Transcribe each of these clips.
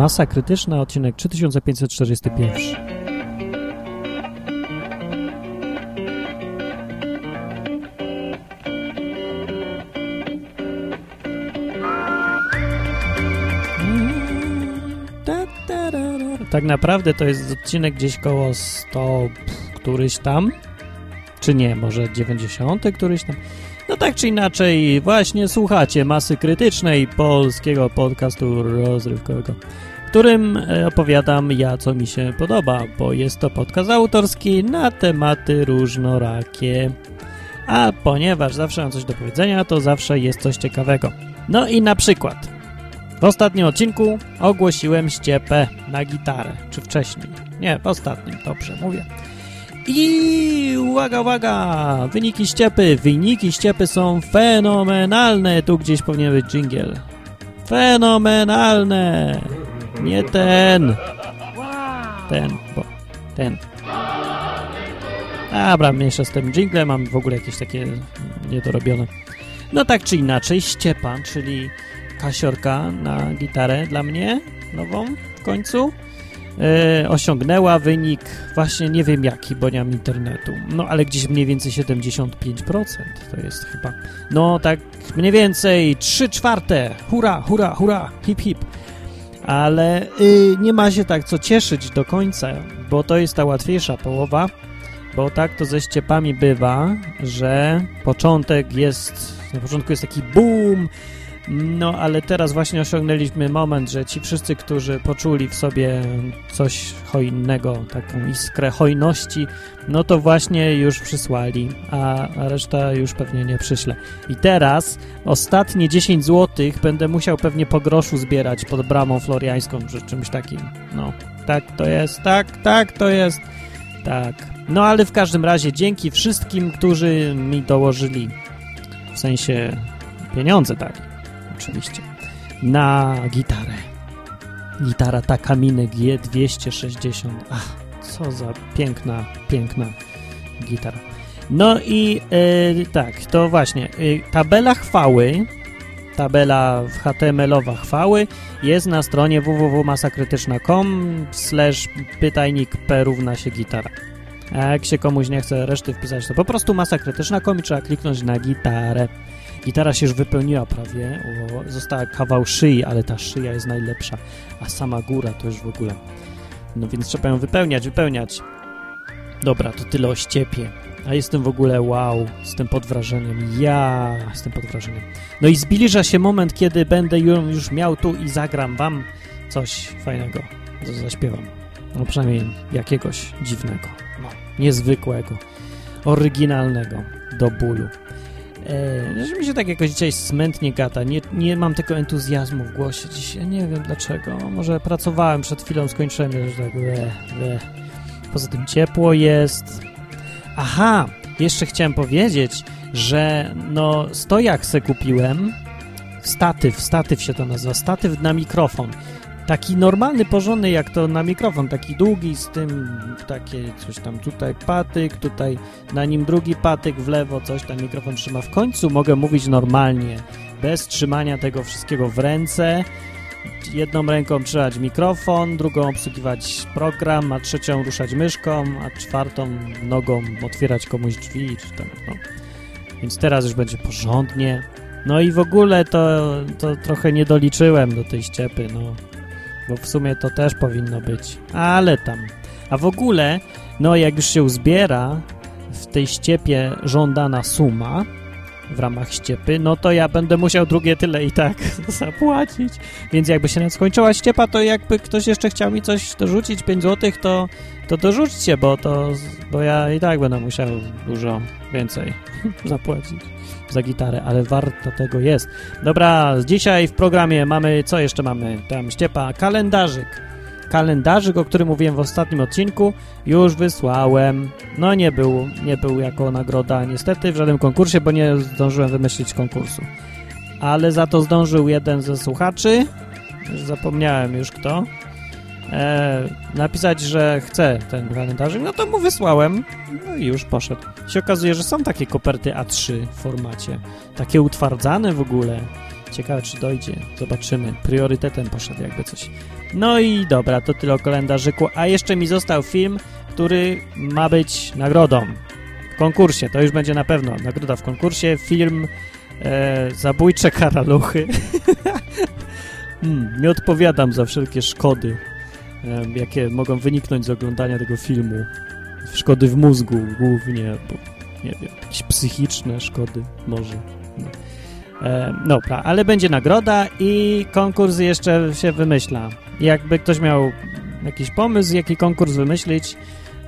Masa Krytyczna, odcinek 3541. Tak naprawdę to jest odcinek gdzieś koło 100 któryś tam, czy nie, może 90 któryś tam. No tak czy inaczej, właśnie słuchacie masy krytycznej polskiego podcastu rozrywkowego, w którym e, opowiadam ja, co mi się podoba, bo jest to podcast autorski na tematy różnorakie. A ponieważ zawsze mam coś do powiedzenia, to zawsze jest coś ciekawego. No i na przykład w ostatnim odcinku ogłosiłem ściepę na gitarę, czy wcześniej? Nie, w ostatnim, dobrze mówię. I uwaga, uwaga! Wyniki ściepy. Wyniki ściepy są fenomenalne. Tu gdzieś powinien być jingle. Fenomenalne! Nie ten. Ten, bo ten. Dobra, mniejsza z tym jinglem. Mam w ogóle jakieś takie niedorobione. No tak czy inaczej, ściepa, czyli kasiorka na gitarę dla mnie, nową w końcu e, osiągnęła wynik właśnie nie wiem jaki, bo nie mam internetu. No ale gdzieś mniej więcej 75% to jest chyba. No tak mniej więcej 3 czwarte. Hura, hura, hura, hip hip. Ale y, nie ma się tak co cieszyć do końca, bo to jest ta łatwiejsza połowa, bo tak to ze ściepami bywa, że początek jest, na początku jest taki boom, no, ale teraz właśnie osiągnęliśmy moment, że ci wszyscy, którzy poczuli w sobie coś hojnego, taką iskrę hojności, no to właśnie już przysłali, a reszta już pewnie nie przyśle. I teraz ostatnie 10 zł będę musiał pewnie po groszu zbierać pod bramą floriańską, czy czymś takim. No, tak to jest, tak, tak to jest, tak. No, ale w każdym razie dzięki wszystkim, którzy mi dołożyli, w sensie pieniądze dali oczywiście, na gitarę. Gitara Takamine G260. Ach, co za piękna, piękna gitara. No i yy, tak, to właśnie, yy, tabela chwały, tabela HTML-owa chwały jest na stronie www.masakrytyczna.com slash pytajnik p równa się gitara. A jak się komuś nie chce reszty wpisać, to po prostu masa krytyczna.com i trzeba kliknąć na gitarę. Gitara się już wypełniła prawie, o, została kawał szyi, ale ta szyja jest najlepsza, a sama góra to już w ogóle. No więc trzeba ją wypełniać, wypełniać. Dobra, to tyle o ściepie. A jestem w ogóle wow, jestem pod wrażeniem. Ja jestem pod wrażeniem. No i zbliża się moment, kiedy będę już miał tu i zagram wam coś fajnego. Zaśpiewam. No przynajmniej jakiegoś dziwnego. No, niezwykłego. Oryginalnego. Do bólu. E, że mi się tak jakoś dzisiaj smętnie gada. Nie, nie mam tego entuzjazmu w głosie dzisiaj. Nie wiem dlaczego. Może pracowałem przed chwilą, skończyłem, że tak le, le. Poza tym ciepło jest. Aha, jeszcze chciałem powiedzieć, że no stojak se kupiłem. Statyw, statyw się to nazywa. Statyw na mikrofon taki normalny, porządny, jak to na mikrofon, taki długi z tym, takie coś tam tutaj patyk, tutaj na nim drugi patyk, w lewo coś tam mikrofon trzyma. W końcu mogę mówić normalnie, bez trzymania tego wszystkiego w ręce. Jedną ręką trzymać mikrofon, drugą obsługiwać program, a trzecią ruszać myszką, a czwartą nogą otwierać komuś drzwi. Czy tam, no. Więc teraz już będzie porządnie. No i w ogóle to, to trochę nie doliczyłem do tej ściepy, no bo w sumie to też powinno być, ale tam. A w ogóle, no jak już się uzbiera w tej ściepie żądana suma w ramach ściepy, no to ja będę musiał drugie tyle i tak zapłacić. Więc jakby się skończyła ściepa, to jakby ktoś jeszcze chciał mi coś dorzucić, 5 zł, to, to dorzućcie, bo to, bo ja i tak będę musiał dużo więcej zapłacić za gitarę, ale warto tego jest. Dobra, dzisiaj w programie mamy, co jeszcze mamy? Tam ściepa, kalendarzyk. Kalendarzyk, o którym mówiłem w ostatnim odcinku, już wysłałem. No nie był, nie był jako nagroda niestety w żadnym konkursie, bo nie zdążyłem wymyślić konkursu. Ale za to zdążył jeden ze słuchaczy, zapomniałem już kto, e, napisać, że chce ten kalendarzyk, no to mu wysłałem, no i już poszedł. Się okazuje, że są takie koperty A3 w formacie, takie utwardzane w ogóle Ciekawe, czy dojdzie. Zobaczymy. Priorytetem poszedł jakby coś. No i dobra, to tyle o kalendarzyku. A jeszcze mi został film, który ma być nagrodą w konkursie. To już będzie na pewno nagroda w konkursie. Film e, Zabójcze karaluchy. hmm, nie odpowiadam za wszelkie szkody, e, jakie mogą wyniknąć z oglądania tego filmu. Szkody w mózgu głównie, bo nie wiem, jakieś psychiczne szkody może. E, dobra, ale będzie nagroda i konkurs jeszcze się wymyśla. Jakby ktoś miał jakiś pomysł, jaki konkurs wymyślić,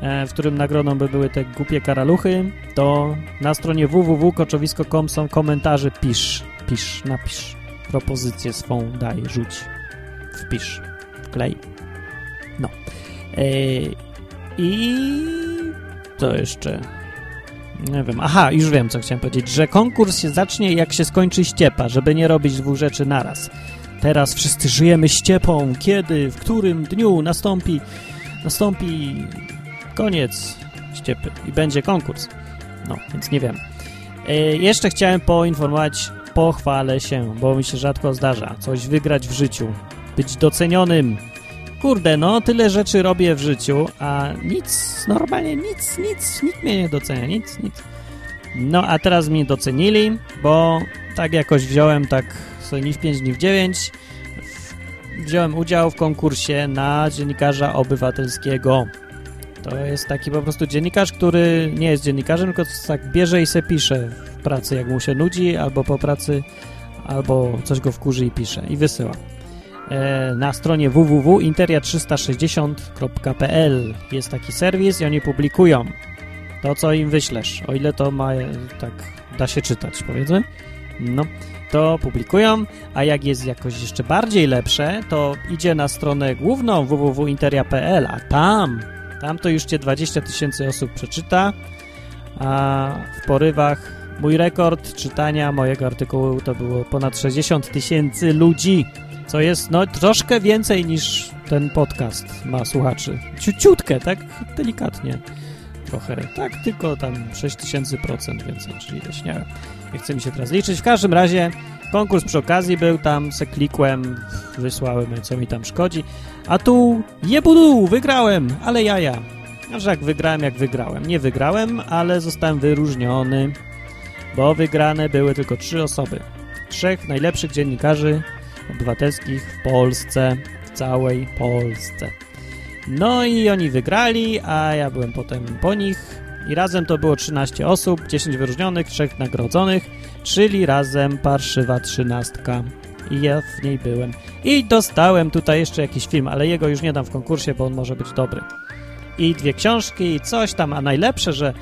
e, w którym nagrodą by były te głupie karaluchy, to na stronie www.koczowisko.com są komentarze, pisz, pisz, napisz, propozycję swą daj, rzuć, wpisz, wklej. No. E, I to jeszcze nie wiem. Aha, już wiem, co chciałem powiedzieć, że konkurs się zacznie, jak się skończy ściepa, żeby nie robić dwóch rzeczy naraz. Teraz wszyscy żyjemy ściepą. Kiedy, w którym dniu nastąpi, nastąpi koniec ściepy i będzie konkurs. No, więc nie wiem. E, jeszcze chciałem poinformować, pochwalę się, bo mi się rzadko zdarza coś wygrać w życiu, być docenionym. Kurde, no, tyle rzeczy robię w życiu, a nic, normalnie nic, nic, nikt mnie nie docenia, nic, nic. No, a teraz mnie docenili, bo tak jakoś wziąłem tak sobie ni w 5, ni w 9. Wziąłem udział w konkursie na dziennikarza obywatelskiego. To jest taki po prostu dziennikarz, który nie jest dziennikarzem, tylko tak bierze i se pisze w pracy, jak mu się nudzi, albo po pracy, albo coś go wkurzy i pisze i wysyła. E, na stronie www.interia360.pl jest taki serwis i oni publikują to, co im wyślesz, o ile to ma, tak da się czytać, powiedzmy. No, to publikują, a jak jest jakoś jeszcze bardziej lepsze, to idzie na stronę główną www.interia.pl, a tam, tam to już cię 20 tysięcy osób przeczyta, a w porywach mój rekord czytania mojego artykułu to było ponad 60 tysięcy ludzi co jest no troszkę więcej niż ten podcast ma słuchaczy. Ciutkę, tak delikatnie trochę. Tak, tylko tam 6000% więcej, czyli ileś, nie Nie chce mi się teraz liczyć. W każdym razie konkurs przy okazji był tam, se klikłem, wysłałem, co mi tam szkodzi. A tu jebudu, wygrałem, ale jaja. Aż jak wygrałem, jak wygrałem. Nie wygrałem, ale zostałem wyróżniony, bo wygrane były tylko trzy osoby. Trzech najlepszych dziennikarzy obywatelskich w Polsce, w całej Polsce. No i oni wygrali, a ja byłem potem po nich i razem to było 13 osób, 10 wyróżnionych, 3 nagrodzonych, czyli razem parszywa trzynastka i ja w niej byłem. I dostałem tutaj jeszcze jakiś film, ale jego już nie dam w konkursie, bo on może być dobry. I dwie książki i coś tam, a najlepsze, że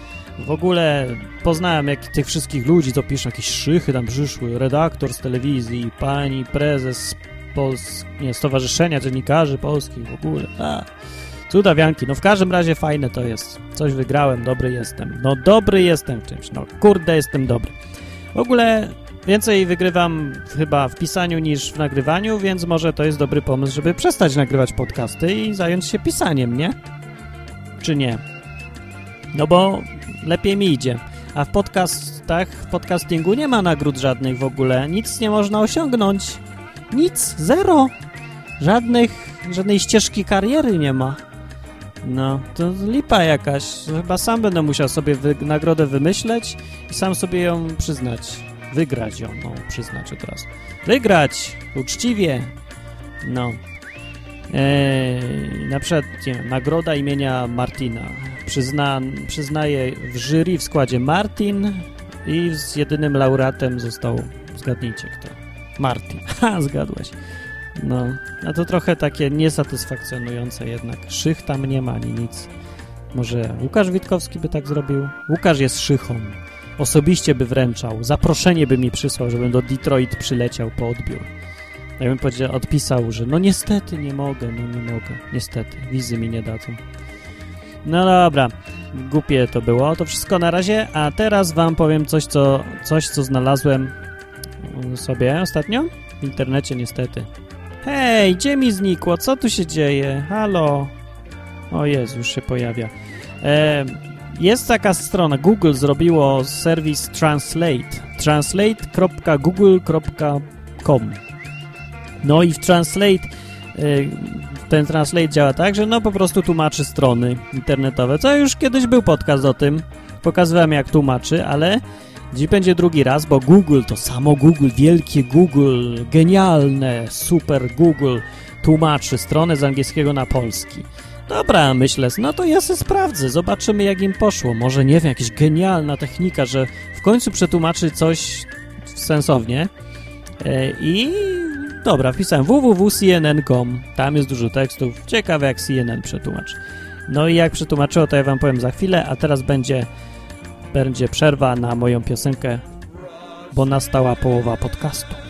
w ogóle poznałem jak tych wszystkich ludzi, co piszą jakieś szychy, tam przyszły, redaktor z telewizji, pani prezes Pols nie, Stowarzyszenia Dziennikarzy Polskich w ogóle. A, cudawianki. No w każdym razie fajne to jest. Coś wygrałem, dobry jestem. No dobry jestem w czymś. No kurde, jestem dobry. W ogóle więcej wygrywam chyba w pisaniu niż w nagrywaniu, więc może to jest dobry pomysł, żeby przestać nagrywać podcasty i zająć się pisaniem, nie? Czy nie? No bo lepiej mi idzie. A w podcastach, w podcastingu nie ma nagród żadnych w ogóle. Nic nie można osiągnąć. Nic, zero. Żadnych, żadnej ścieżki kariery nie ma. No, to lipa jakaś. Chyba sam będę musiał sobie wy nagrodę wymyśleć i sam sobie ją przyznać. Wygrać ją, no, przyznać od razu. Wygrać! Uczciwie! No. Eee, na przykład, nie nagroda imienia Martina przyzna, przyznaje w jury w składzie Martin i z jedynym laureatem został, zgadnijcie kto, Martin. Ha, zgadłeś. No, a to trochę takie niesatysfakcjonujące jednak. Szych tam nie ma ani nic. Może Łukasz Witkowski by tak zrobił? Łukasz jest szychą. Osobiście by wręczał. Zaproszenie by mi przysłał, żebym do Detroit przyleciał po odbiór. Ja bym odpisał, że no niestety nie mogę, no nie mogę. Niestety, wizy mi nie dadzą. No dobra, głupie to było. To wszystko na razie, a teraz wam powiem coś, co, coś, co znalazłem sobie ostatnio w internecie niestety. Hej, gdzie mi znikło? Co tu się dzieje? Halo? O Jezu, już się pojawia. E, jest taka strona, Google zrobiło serwis Translate. translate.google.com com. No i w Translate y, ten Translate działa tak, że no po prostu tłumaczy strony internetowe, co już kiedyś był podcast o tym, pokazywałem jak tłumaczy, ale dziś będzie drugi raz, bo Google to samo Google, wielkie Google, genialne, super Google tłumaczy stronę z angielskiego na polski. Dobra, myślę, no to ja sobie sprawdzę, zobaczymy jak im poszło. Może, nie wiem, jakaś genialna technika, że w końcu przetłumaczy coś sensownie. E, I dobra, wpisałem www.cnn.com, tam jest dużo tekstów, ciekawe jak CNN przetłumaczy. No i jak przetłumaczyło, to ja wam powiem za chwilę, a teraz będzie, będzie przerwa na moją piosenkę, bo nastała połowa podcastu.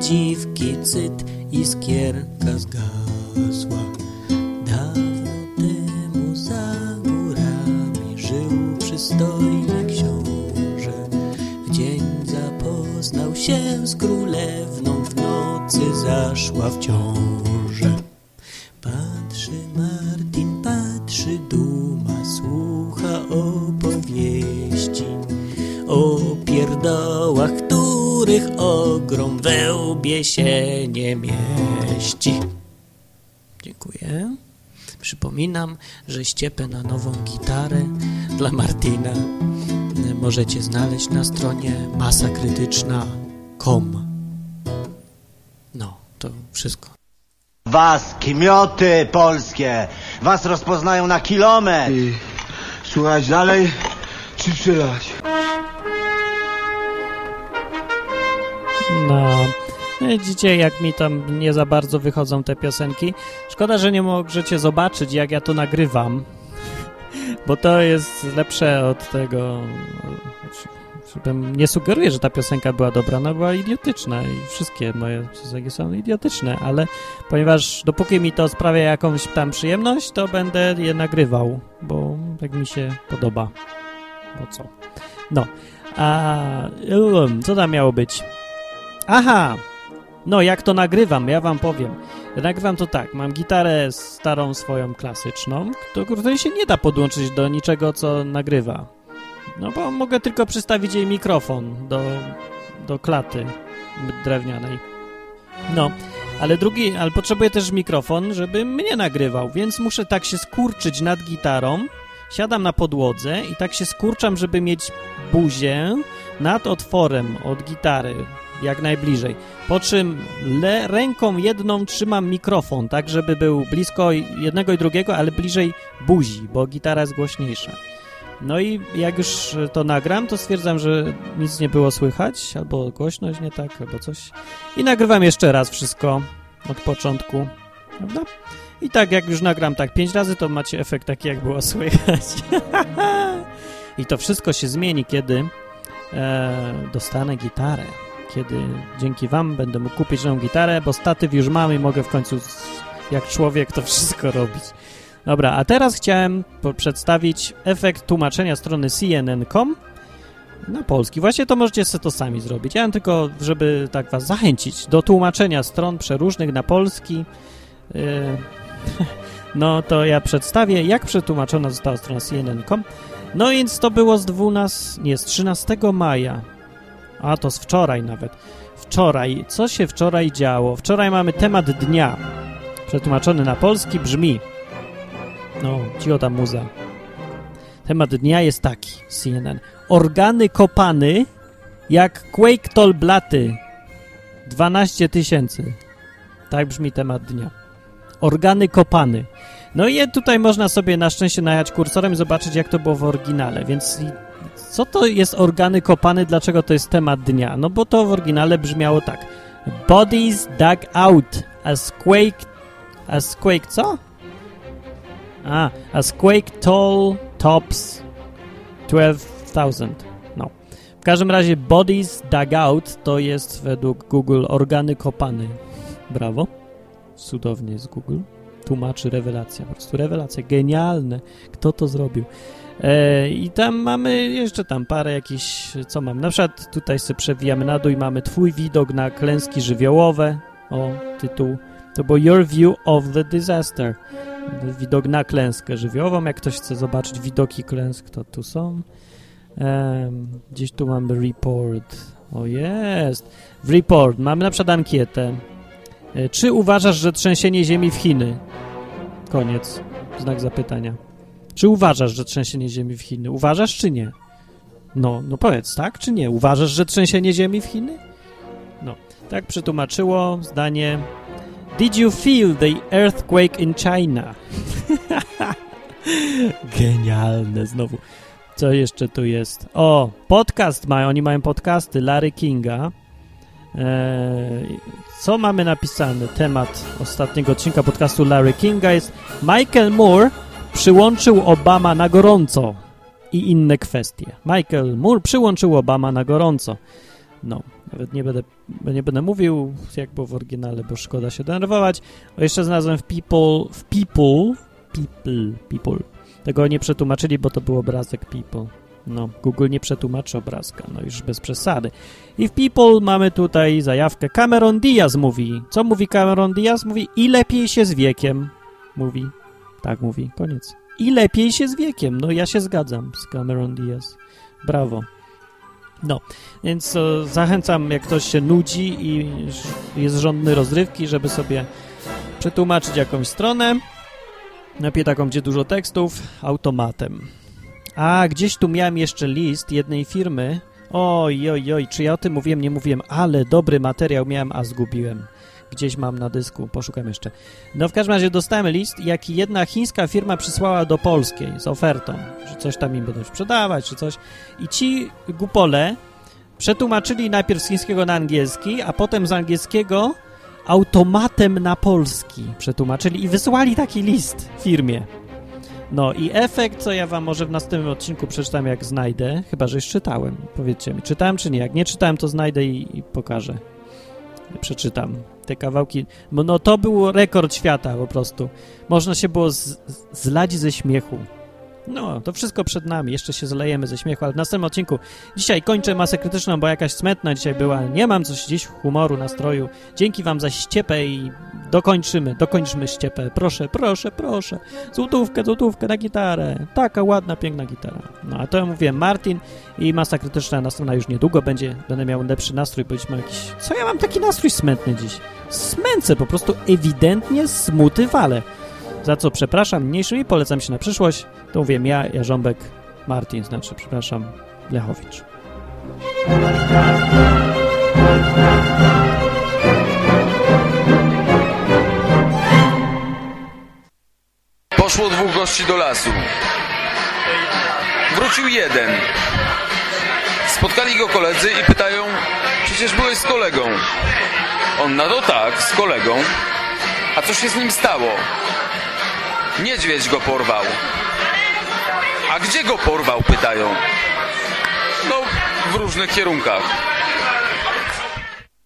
dziwki, cyt i skierka we łbie się nie mieści. Dziękuję. Przypominam, że ściepę na nową gitarę dla Martina możecie znaleźć na stronie masakrytyczna.com. No, to wszystko. Was, kimioty polskie, was rozpoznają na kilometr. I słuchać dalej, czy przylać? No, widzicie jak mi tam nie za bardzo wychodzą te piosenki. Szkoda, że nie możecie zobaczyć jak ja to nagrywam bo to jest lepsze od tego. Nie sugeruję, że ta piosenka była dobra, ona była idiotyczna i wszystkie moje piosenki są idiotyczne, ale ponieważ dopóki mi to sprawia jakąś tam przyjemność, to będę je nagrywał, bo tak mi się podoba. Bo co? No, a co tam miało być? Aha! No, jak to nagrywam, ja wam powiem. Nagrywam to tak, mam gitarę starą swoją klasyczną, której się nie da podłączyć do niczego, co nagrywa. No bo mogę tylko przystawić jej mikrofon do, do klaty drewnianej. No, ale drugi, ale potrzebuję też mikrofon, żeby mnie nagrywał, więc muszę tak się skurczyć nad gitarą, siadam na podłodze i tak się skurczam, żeby mieć buzię nad otworem od gitary, jak najbliżej. Po czym le, ręką jedną trzymam mikrofon, tak żeby był blisko jednego i drugiego, ale bliżej buzi, bo gitara jest głośniejsza. No i jak już to nagram, to stwierdzam, że nic nie było słychać, albo głośność nie tak, albo coś. I nagrywam jeszcze raz wszystko od początku, prawda? I tak jak już nagram tak pięć razy, to macie efekt taki, jak było słychać. I to wszystko się zmieni, kiedy e, dostanę gitarę kiedy dzięki Wam będę mógł kupić nową gitarę, bo statyw już mam i mogę w końcu jak człowiek to wszystko robić. Dobra, a teraz chciałem przedstawić efekt tłumaczenia strony cnn.com na polski. Właśnie to możecie sobie to sami zrobić. Ja tylko, żeby tak Was zachęcić do tłumaczenia stron przeróżnych na polski, yy, no to ja przedstawię, jak przetłumaczona została strona cnn.com. No więc to było z 12, nie, z 13 maja a to z wczoraj nawet. Wczoraj. Co się wczoraj działo? Wczoraj mamy temat dnia. Przetłumaczony na polski brzmi. No, cicho ta muza. Temat dnia jest taki, CNN. Organy kopany jak Quake Tolblaty. 12 tysięcy. Tak brzmi temat dnia. Organy kopany. No i tutaj można sobie na szczęście najechać kursorem i zobaczyć, jak to było w oryginale, więc Co to jest organy kopane? Dlaczego to jest temat dnia? No bo to w oryginale brzmiało tak. Bodies dug out as quake... As quake co? A, as quake tall tops 12,000. No. W każdym razie bodies dug out to jest według Google organy kopane. Brawo. Cudownie jest Google. Tłumaczy rewelacja. Po prostu rewelacja. Genialne. Kto to zrobił? E, I tam mamy jeszcze tam parę jakichś, co mam, na przykład tutaj sobie przewijamy na dół i mamy twój widok na klęski żywiołowe, o, tytuł, to było Your View of the Disaster, widok na klęskę żywiołową, jak ktoś chce zobaczyć widoki klęsk, to tu są, Em, gdzieś tu mamy report, o jest, w report mamy na przykład ankietę, E, czy uważasz, że trzęsienie ziemi w Chiny, koniec, znak zapytania. Czy uważasz, że trzęsienie ziemi w Chiny? Uważasz czy nie? No, no powiedz, tak czy nie? Uważasz, że trzęsienie ziemi w Chiny? No, tak przetłumaczyło zdanie Did you feel the earthquake in China? Genialne znowu. Co jeszcze tu jest? O, podcast mają, oni mają podcasty Larry Kinga. Eee, co mamy napisane? Temat ostatniego odcinka podcastu Larry Kinga jest Michael Moore przyłączył Obama na gorąco i inne kwestie. Michael Moore przyłączył Obama na gorąco. No, nawet nie będę, nie będę mówił jak było w oryginale, bo szkoda się denerwować. O, jeszcze znalazłem w People, w People, People, People. Tego nie przetłumaczyli, bo to był obrazek People. No, Google nie przetłumaczy obrazka, no już bez przesady. I w People mamy tutaj zajawkę. Cameron Diaz mówi. Co mówi Cameron Diaz? Mówi i lepiej się z wiekiem. Mówi. Tak mówi, koniec. I lepiej się z wiekiem. No ja się zgadzam z Cameron Diaz. Brawo. No, więc e, zachęcam, jak ktoś się nudzi i jest żądny rozrywki, żeby sobie przetłumaczyć jakąś stronę. Najpierw taką, gdzie dużo tekstów, automatem. A, gdzieś tu miałem jeszcze list jednej firmy. Oj, oj, oj, czy ja o tym mówiłem, nie mówiłem, ale dobry materiał miałem, a zgubiłem. Gdzieś mam na dysku, poszukam jeszcze. No w każdym razie dostałem list, jaki jedna chińska firma przysłała do polskiej z ofertą, że coś tam im będą sprzedawać, czy coś. I ci gupole przetłumaczyli najpierw z chińskiego na angielski, a potem z angielskiego automatem na polski przetłumaczyli i wysłali taki list firmie. No i efekt, co ja wam może w następnym odcinku przeczytam, jak znajdę, chyba, że już czytałem. Powiedzcie mi, czytałem czy nie? Jak nie czytałem, to znajdę i, i pokażę. Przeczytam te kawałki. No, to był rekord świata po prostu. Można się było z, zlać ze śmiechu. No, to wszystko przed nami. Jeszcze się zlejemy ze śmiechu, ale w następnym odcinku. Dzisiaj kończę masę krytyczną, bo jakaś smętna dzisiaj była. Nie mam coś dziś humoru, nastroju. Dzięki wam za ściepę i dokończymy, dokończmy ściepę. Proszę, proszę, proszę. Złotówkę, złotówkę na gitarę. Taka ładna, piękna gitara. No, a to ja mówiłem Martin i masa krytyczna następna już niedługo będzie. Będę miał lepszy nastrój, powiedzmy jakiś... Co ja mam taki nastrój smętny dziś? Smęcę, po prostu ewidentnie smuty wale. Za co przepraszam mniejszym i polecam się na przyszłość. To mówię ja, Jarząbek, Martin, znaczy, przepraszam, Lechowicz. Poszło dwóch gości do lasu. Wrócił jeden. Spotkali go koledzy i pytają, przecież byłeś z kolegą. On na to tak, z kolegą. A co się z nim stało? Niedźwiedź go porwał. A gdzie go porwał, pytają. No, w różnych kierunkach.